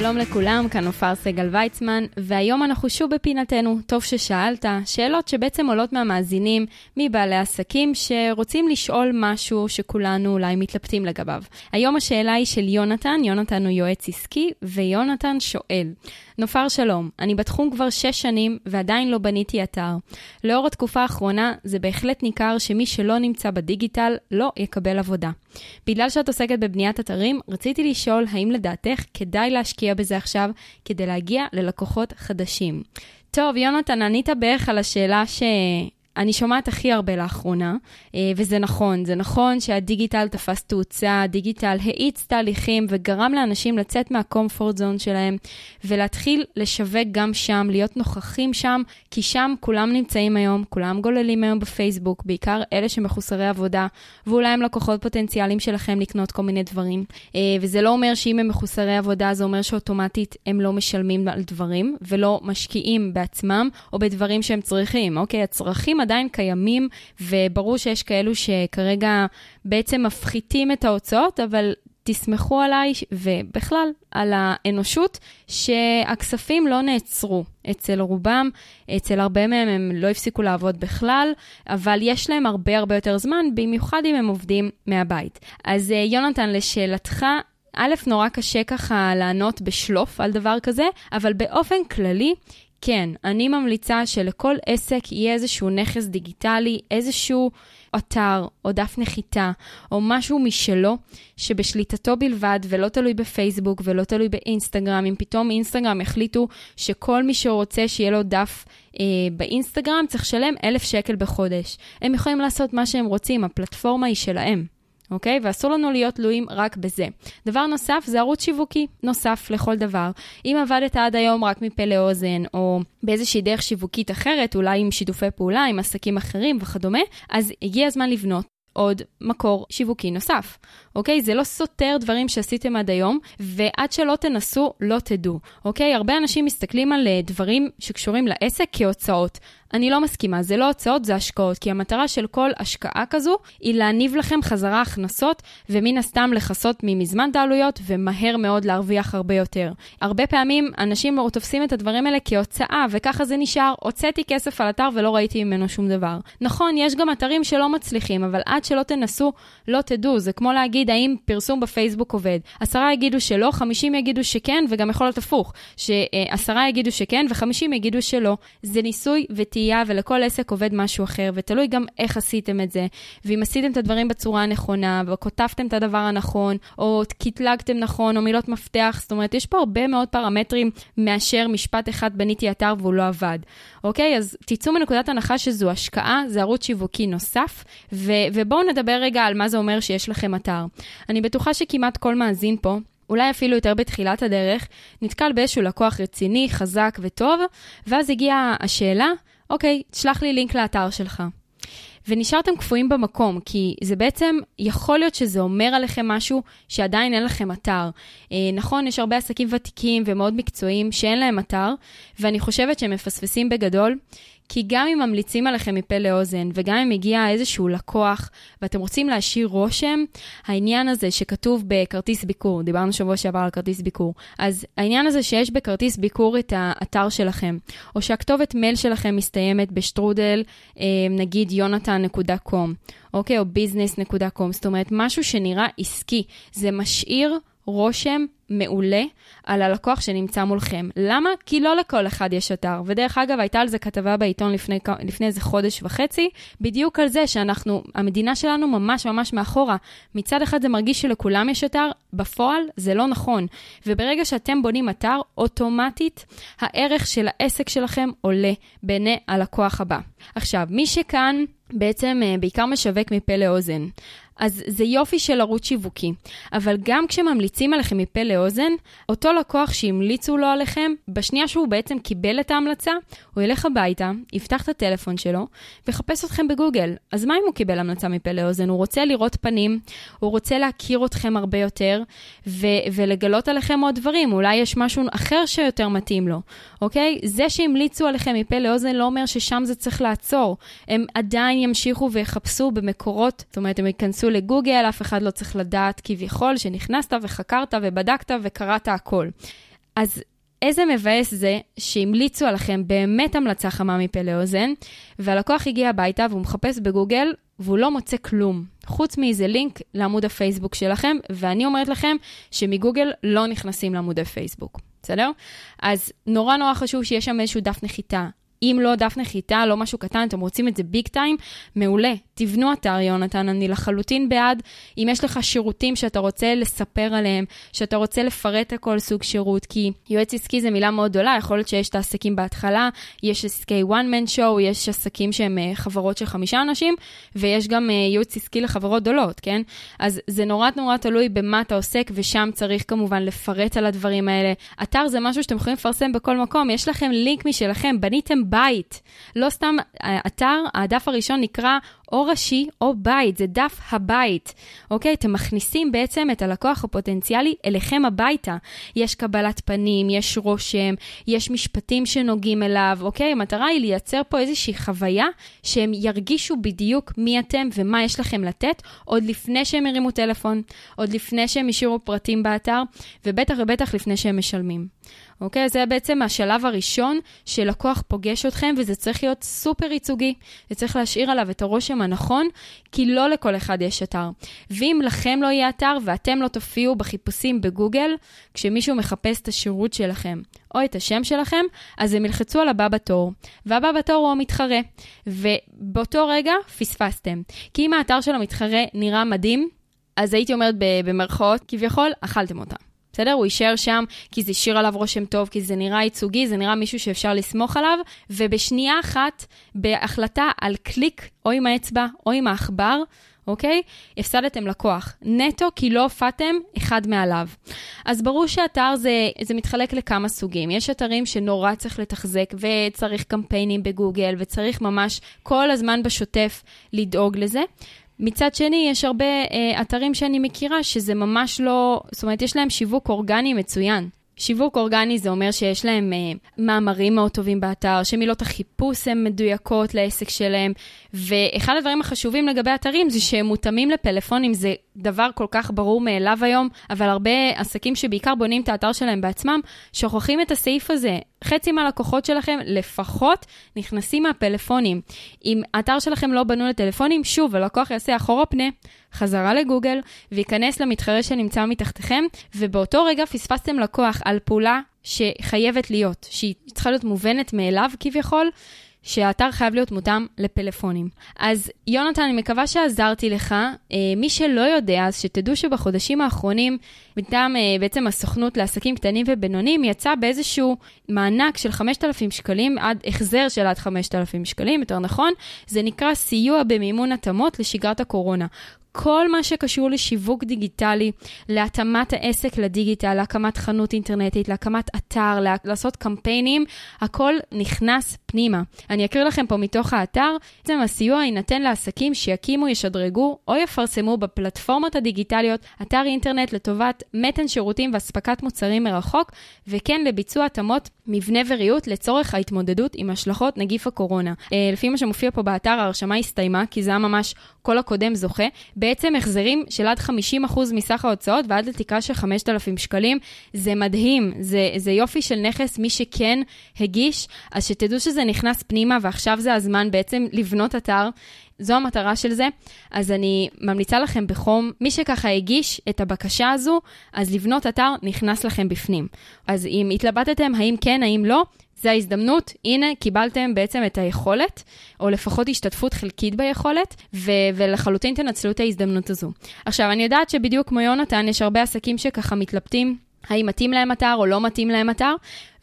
שלום לכולם, כאן עופר סגל ויצמן, והיום אנחנו שוב בפינתנו, טוב ששאלת, שאלות שבעצם עולות מהמאזינים, מבעלי עסקים שרוצים לשאול משהו שכולנו אולי מתלבטים לגביו. היום השאלה היא של יונתן, יונתן הוא יועץ עסקי, ויונתן שואל, נופר שלום, אני בתחום כבר שש שנים ועדיין לא בניתי אתר. לאור התקופה האחרונה, זה בהחלט ניכר שמי שלא נמצא בדיגיטל לא יקבל עבודה. בגלל שאת עוסקת בבניית אתרים, רציתי לשאול האם לדעתך כדאי להשקיע בזה עכשיו כדי להגיע ללקוחות חדשים. טוב, יונתן, ענית בערך על השאלה ש... אני שומעת הכי הרבה לאחרונה, אה, וזה נכון, זה נכון שהדיגיטל תפס תאוצה, הדיגיטל האיץ תהליכים וגרם לאנשים לצאת מהקומפורט זון שלהם, ולהתחיל לשווק גם שם, להיות נוכחים שם, כי שם כולם נמצאים היום, כולם גוללים היום בפייסבוק, בעיקר אלה שמחוסרי עבודה, ואולי הם לקוחות פוטנציאליים שלכם לקנות כל מיני דברים. אה, וזה לא אומר שאם הם מחוסרי עבודה, זה אומר שאוטומטית הם לא משלמים על דברים, ולא משקיעים בעצמם, או בדברים שהם צריכים, אוקיי? הצרכים עדיין קיימים, וברור שיש כאלו שכרגע בעצם מפחיתים את ההוצאות, אבל תסמכו עליי, ובכלל, על האנושות, שהכספים לא נעצרו. אצל רובם, אצל הרבה מהם הם לא הפסיקו לעבוד בכלל, אבל יש להם הרבה הרבה יותר זמן, במיוחד אם הם עובדים מהבית. אז אה, יונתן, לשאלתך, א', נורא קשה ככה לענות בשלוף על דבר כזה, אבל באופן כללי, כן, אני ממליצה שלכל עסק יהיה איזשהו נכס דיגיטלי, איזשהו אתר או דף נחיתה או משהו משלו שבשליטתו בלבד ולא תלוי בפייסבוק ולא תלוי באינסטגרם. אם פתאום אינסטגרם יחליטו שכל מי שרוצה שיהיה לו דף אה, באינסטגרם צריך לשלם אלף שקל בחודש. הם יכולים לעשות מה שהם רוצים, הפלטפורמה היא שלהם. אוקיי? ואסור לנו להיות תלויים רק בזה. דבר נוסף זה ערוץ שיווקי נוסף לכל דבר. אם עבדת עד היום רק מפה לאוזן, או באיזושהי דרך שיווקית אחרת, אולי עם שיתופי פעולה, עם עסקים אחרים וכדומה, אז הגיע הזמן לבנות עוד מקור שיווקי נוסף, אוקיי? זה לא סותר דברים שעשיתם עד היום, ועד שלא תנסו, לא תדעו, אוקיי? הרבה אנשים מסתכלים על אה, דברים שקשורים לעסק כהוצאות. אני לא מסכימה, זה לא הוצאות, זה השקעות, כי המטרה של כל השקעה כזו היא להניב לכם חזרה הכנסות, ומן הסתם לכסות ממזמן את העלויות, ומהר מאוד להרוויח הרבה יותר. הרבה פעמים אנשים תופסים את הדברים האלה כהוצאה, וככה זה נשאר, הוצאתי כסף על אתר ולא ראיתי ממנו שום דבר. נכון, יש גם אתרים שלא מצליחים, אבל עד שלא תנסו, לא תדעו. זה כמו להגיד האם פרסום בפייסבוק עובד. עשרה יגידו שלא, חמישים יגידו שכן, וגם יכול להיות הפוך, שעשרה יגידו שכן וחמישים יגידו שלא. זה ניסוי וטעייה, ולכל עסק עובד משהו אחר, ותלוי גם איך עשיתם את זה. ואם עשיתם את הדברים בצורה הנכונה, וכותבתם את הדבר הנכון, או קטלגתם נכון, או מילות מפתח, זאת אומרת, יש פה הרבה מאוד פרמטרים מאשר משפט אחד בניתי אתר והוא לא עבד. אוקיי? אז תצאו מנקודת הנחה שזו השקעה, זה ערוץ שיווקי נוסף, ו- ובואו נדבר רגע על מה זה אומר שיש לכם אתר. אני בטוחה שכמעט כל מאזין פה, אולי אפילו יותר בתחילת הדרך, נתקל באיזשהו לקוח רציני, חזק וטוב, ואז הגיעה השאלה, אוקיי, תשלח לי לינק לאתר שלך. ונשארתם קפואים במקום, כי זה בעצם, יכול להיות שזה אומר עליכם משהו שעדיין אין לכם אתר. אה, נכון, יש הרבה עסקים ותיקים ומאוד מקצועיים שאין להם אתר, ואני חושבת שהם מפספסים בגדול, כי גם אם ממליצים עליכם מפה לאוזן, וגם אם הגיע איזשהו לקוח, ואתם רוצים להשאיר רושם, העניין הזה שכתוב בכרטיס ביקור, דיברנו שבוע שעבר על כרטיס ביקור, אז העניין הזה שיש בכרטיס ביקור את האתר שלכם, או שהכתובת מייל שלכם מסתיימת בשטרודל, אה, נגיד יונתן.קום, אוקיי, או ביזנס.קום, זאת אומרת, משהו שנראה עסקי, זה משאיר רושם מעולה על הלקוח שנמצא מולכם. למה? כי לא לכל אחד יש אתר. ודרך אגב, הייתה על זה כתבה בעיתון לפני, לפני איזה חודש וחצי, בדיוק על זה שאנחנו, המדינה שלנו ממש ממש מאחורה. מצד אחד זה מרגיש שלכולם יש אתר, בפועל זה לא נכון. וברגע שאתם בונים אתר, אוטומטית הערך של העסק שלכם עולה בעיני הלקוח הבא. עכשיו, מי שכאן בעצם אה, בעיקר משווק מפה לאוזן. אז זה יופי של ערוץ שיווקי. אבל גם כשממליצים עליכם מפה לאוזן, אותו לקוח שהמליצו לו עליכם, בשנייה שהוא בעצם קיבל את ההמלצה, הוא ילך הביתה, יפתח את הטלפון שלו, ויחפש אתכם בגוגל. אז מה אם הוא קיבל המלצה מפה לאוזן? הוא רוצה לראות פנים, הוא רוצה להכיר אתכם הרבה יותר, ו- ולגלות עליכם עוד דברים. אולי יש משהו אחר שיותר מתאים לו, אוקיי? זה שהמליצו עליכם מפה לאוזן לא אומר ששם זה צריך לעצור. הם עדיין ימשיכו ויחפשו במקורות, זאת אומרת, הם ייכנסו לגוגל, אף אחד לא צריך לדעת כביכול שנכנסת וחקרת ובדקת וקראת הכל. אז איזה מבאס זה שהמליצו עליכם באמת המלצה חמה מפה לאוזן, והלקוח הגיע הביתה והוא מחפש בגוגל והוא לא מוצא כלום, חוץ מאיזה לינק לעמוד הפייסבוק שלכם, ואני אומרת לכם שמגוגל לא נכנסים לעמודי פייסבוק, בסדר? אז נורא נורא חשוב שיש שם איזשהו דף נחיתה. אם לא דף נחיתה, לא משהו קטן, אתם רוצים את זה ביג טיים, מעולה. תבנו אתר, יונתן, אני לחלוטין בעד. אם יש לך שירותים שאתה רוצה לספר עליהם, שאתה רוצה לפרט על כל סוג שירות, כי יועץ עסקי זה מילה מאוד גדולה, יכול להיות שיש את העסקים בהתחלה, יש עסקי one man show, יש עסקים שהם אה, חברות של חמישה אנשים, ויש גם אה, ייעוץ עסקי לחברות גדולות, כן? אז זה נורא נורא תלוי במה אתה עוסק, ושם צריך כמובן לפרט על הדברים האלה. אתר זה משהו שאתם יכולים לפרסם בכל מקום, יש לכם לינק משלכם, בניתם בית. לא סתם אה, אתר, הדף הראשון נקרא או ראשי או בית, זה דף הבית, אוקיי? אתם מכניסים בעצם את הלקוח הפוטנציאלי אליכם הביתה. יש קבלת פנים, יש רושם, יש משפטים שנוגעים אליו, אוקיי? המטרה היא לייצר פה איזושהי חוויה שהם ירגישו בדיוק מי אתם ומה יש לכם לתת, עוד לפני שהם הרימו טלפון, עוד לפני שהם השאירו פרטים באתר, ובטח ובטח לפני שהם משלמים. אוקיי? זה בעצם השלב הראשון שלקוח פוגש אתכם, וזה צריך להיות סופר ייצוגי. זה צריך להשאיר עליו את הרושם הנכון, כי לא לכל אחד יש אתר. ואם לכם לא יהיה אתר ואתם לא תופיעו בחיפושים בגוגל, כשמישהו מחפש את השירות שלכם או את השם שלכם, אז הם ילחצו על הבא בתור. והבא בתור הוא המתחרה. ובאותו רגע פספסתם. כי אם האתר של המתחרה נראה מדהים, אז הייתי אומרת במרכאות, כביכול, אכלתם אותה. בסדר? הוא יישאר שם כי זה השאיר עליו רושם טוב, כי זה נראה ייצוגי, זה נראה מישהו שאפשר לסמוך עליו, ובשנייה אחת, בהחלטה על קליק, או עם האצבע או עם העכבר, אוקיי? הפסדתם לקוח. נטו כי לא הופעתם אחד מעליו. אז ברור שאתר זה, זה מתחלק לכמה סוגים. יש אתרים שנורא צריך לתחזק וצריך קמפיינים בגוגל וצריך ממש כל הזמן בשוטף לדאוג לזה. מצד שני, יש הרבה אה, אתרים שאני מכירה שזה ממש לא, זאת אומרת, יש להם שיווק אורגני מצוין. שיווק אורגני זה אומר שיש להם uh, מאמרים מאוד טובים באתר, שמילות החיפוש הן מדויקות לעסק שלהם, ואחד הדברים החשובים לגבי אתרים זה שהם מותאמים לפלאפונים, זה דבר כל כך ברור מאליו היום, אבל הרבה עסקים שבעיקר בונים את האתר שלהם בעצמם, שוכחים את הסעיף הזה. חצי מהלקוחות שלכם לפחות נכנסים מהפלאפונים. אם האתר שלכם לא בנו לטלפונים, שוב, הלקוח יעשה אחורה פנה, חזרה לגוגל, וייכנס למתחרה שנמצא מתחתיכם, ובאותו רגע פספסתם לקוח על פעולה שחייבת להיות, שהיא צריכה להיות מובנת מאליו כביכול, שהאתר חייב להיות מותאם לפלאפונים. אז יונתן, אני מקווה שעזרתי לך. אה, מי שלא יודע, אז שתדעו שבחודשים האחרונים, מטעם אה, בעצם הסוכנות לעסקים קטנים ובינוניים, יצא באיזשהו מענק של 5,000 שקלים, עד החזר של עד 5,000 שקלים, יותר נכון, זה נקרא סיוע במימון התאמות לשגרת הקורונה. כל מה שקשור לשיווק דיגיטלי, להתאמת העסק לדיגיטל, להקמת חנות אינטרנטית, להקמת אתר, לעשות קמפיינים, הכל נכנס פנימה. אני אקריא לכם פה מתוך האתר, בעצם הסיוע יינתן לעסקים שיקימו, ישדרגו או יפרסמו בפלטפורמות הדיגיטליות אתר אינטרנט לטובת מתן שירותים ואספקת מוצרים מרחוק, וכן לביצוע התאמות מבנה וריהוט לצורך ההתמודדות עם השלכות נגיף הקורונה. אה, לפי מה שמופיע פה באתר, ההרשמה הסתיימה, כי זה היה ממש כל הקודם זוכה. בעצם החזרים של עד 50% מסך ההוצאות ועד לתקרה של 5,000 שקלים. זה מדהים, זה, זה יופי של נכס, מי שכן הגיש, אז שתדעו שזה נכנס פנימה ועכשיו זה הזמן בעצם לבנות אתר. זו המטרה של זה, אז אני ממליצה לכם בחום, מי שככה הגיש את הבקשה הזו, אז לבנות אתר נכנס לכם בפנים. אז אם התלבטתם האם כן, האם לא, זה ההזדמנות, הנה קיבלתם בעצם את היכולת, או לפחות השתתפות חלקית ביכולת, ו- ולחלוטין תנצלו את ההזדמנות הזו. עכשיו, אני יודעת שבדיוק כמו יונתן, יש הרבה עסקים שככה מתלבטים האם מתאים להם אתר או לא מתאים להם אתר,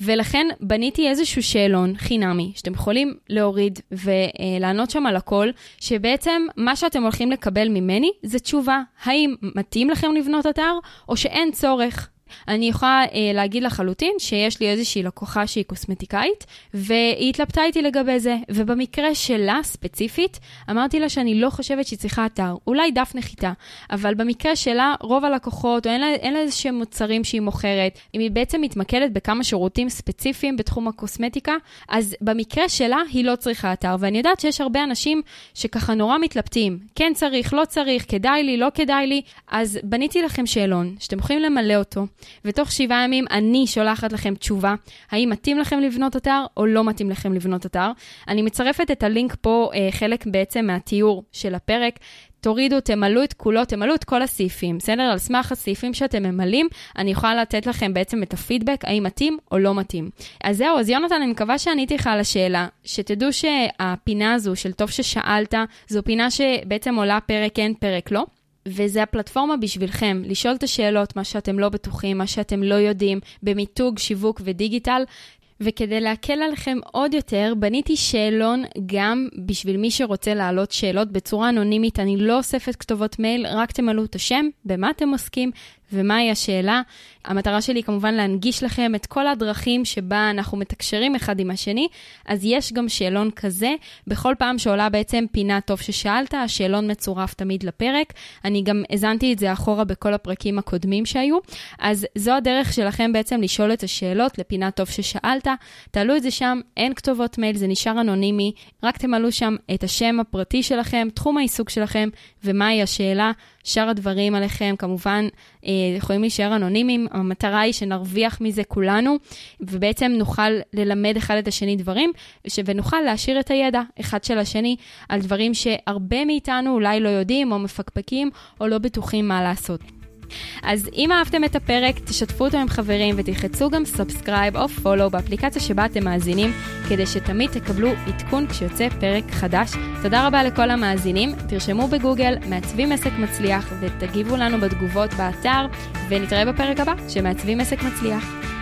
ולכן בניתי איזשהו שאלון חינמי, שאתם יכולים להוריד ולענות שם על הכל, שבעצם מה שאתם הולכים לקבל ממני זה תשובה, האם מתאים לכם לבנות אתר, או שאין צורך. אני יכולה אה, להגיד לחלוטין שיש לי איזושהי לקוחה שהיא קוסמטיקאית, והיא התלבטה איתי לגבי זה, ובמקרה שלה ספציפית, אמרתי לה שאני לא חושבת שהיא צריכה אתר, אולי דף נחיתה, אבל במקרה שלה, רוב הלקוחות, או אין לה, אין לה איזה שהם מוצרים שהיא מוכרת, אם היא בעצם מתמקדת בכמה שירותים ספציפיים בתחום הקוסמטיקה, אז במקרה שלה היא לא צריכה אתר, ואני יודעת שיש הרבה אנשים שככה נורא מתלבטים, כן צריך, לא צריך, כדאי לי, לא כדאי לי, אז בניתי לכם שאלון, שאתם יכולים למלא אותו. ותוך שבעה ימים אני שולחת לכם תשובה, האם מתאים לכם לבנות אתר או לא מתאים לכם לבנות אתר. אני מצרפת את הלינק פה, אה, חלק בעצם מהתיאור של הפרק. תורידו, תמלאו את כולו, תמלאו את כל הסעיפים, בסדר? על סמך הסעיפים שאתם ממלאים, אני יכולה לתת לכם בעצם את הפידבק, האם מתאים או לא מתאים. אז זהו, אז יונתן, אני מקווה שעניתי לך על השאלה, שתדעו שהפינה הזו של טוב ששאלת, זו פינה שבעצם עולה פרק כן, פרק לא. וזה הפלטפורמה בשבילכם, לשאול את השאלות, מה שאתם לא בטוחים, מה שאתם לא יודעים, במיתוג, שיווק ודיגיטל. וכדי להקל עליכם עוד יותר, בניתי שאלון גם בשביל מי שרוצה להעלות שאלות בצורה אנונימית. אני לא אוספת כתובות מייל, רק תמלאו את השם, במה אתם עוסקים, ומהי השאלה. המטרה שלי היא כמובן להנגיש לכם את כל הדרכים שבה אנחנו מתקשרים אחד עם השני, אז יש גם שאלון כזה. בכל פעם שעולה בעצם פינה טוב ששאלת, השאלון מצורף תמיד לפרק. אני גם האזנתי את זה אחורה בכל הפרקים הקודמים שהיו. אז זו הדרך שלכם בעצם לשאול את השאלות לפינה טוב ששאלת. תעלו את זה שם, אין כתובות מייל, זה נשאר אנונימי. רק תמלאו שם את השם הפרטי שלכם, תחום העיסוק שלכם ומהי השאלה. שאר הדברים עליכם כמובן אה, יכולים להישאר אנונימיים, המטרה היא שנרוויח מזה כולנו, ובעצם נוכל ללמד אחד את השני דברים, ונוכל להשאיר את הידע אחד של השני על דברים שהרבה מאיתנו אולי לא יודעים או מפקפקים או לא בטוחים מה לעשות. אז אם אהבתם את הפרק, תשתפו אותו עם חברים ותלחצו גם subscribe או follow באפליקציה שבה אתם מאזינים, כדי שתמיד תקבלו עדכון כשיוצא פרק חדש. תודה רבה לכל המאזינים, תרשמו בגוגל מעצבים עסק מצליח ותגיבו לנו בתגובות באתר, ונתראה בפרק הבא שמעצבים עסק מצליח.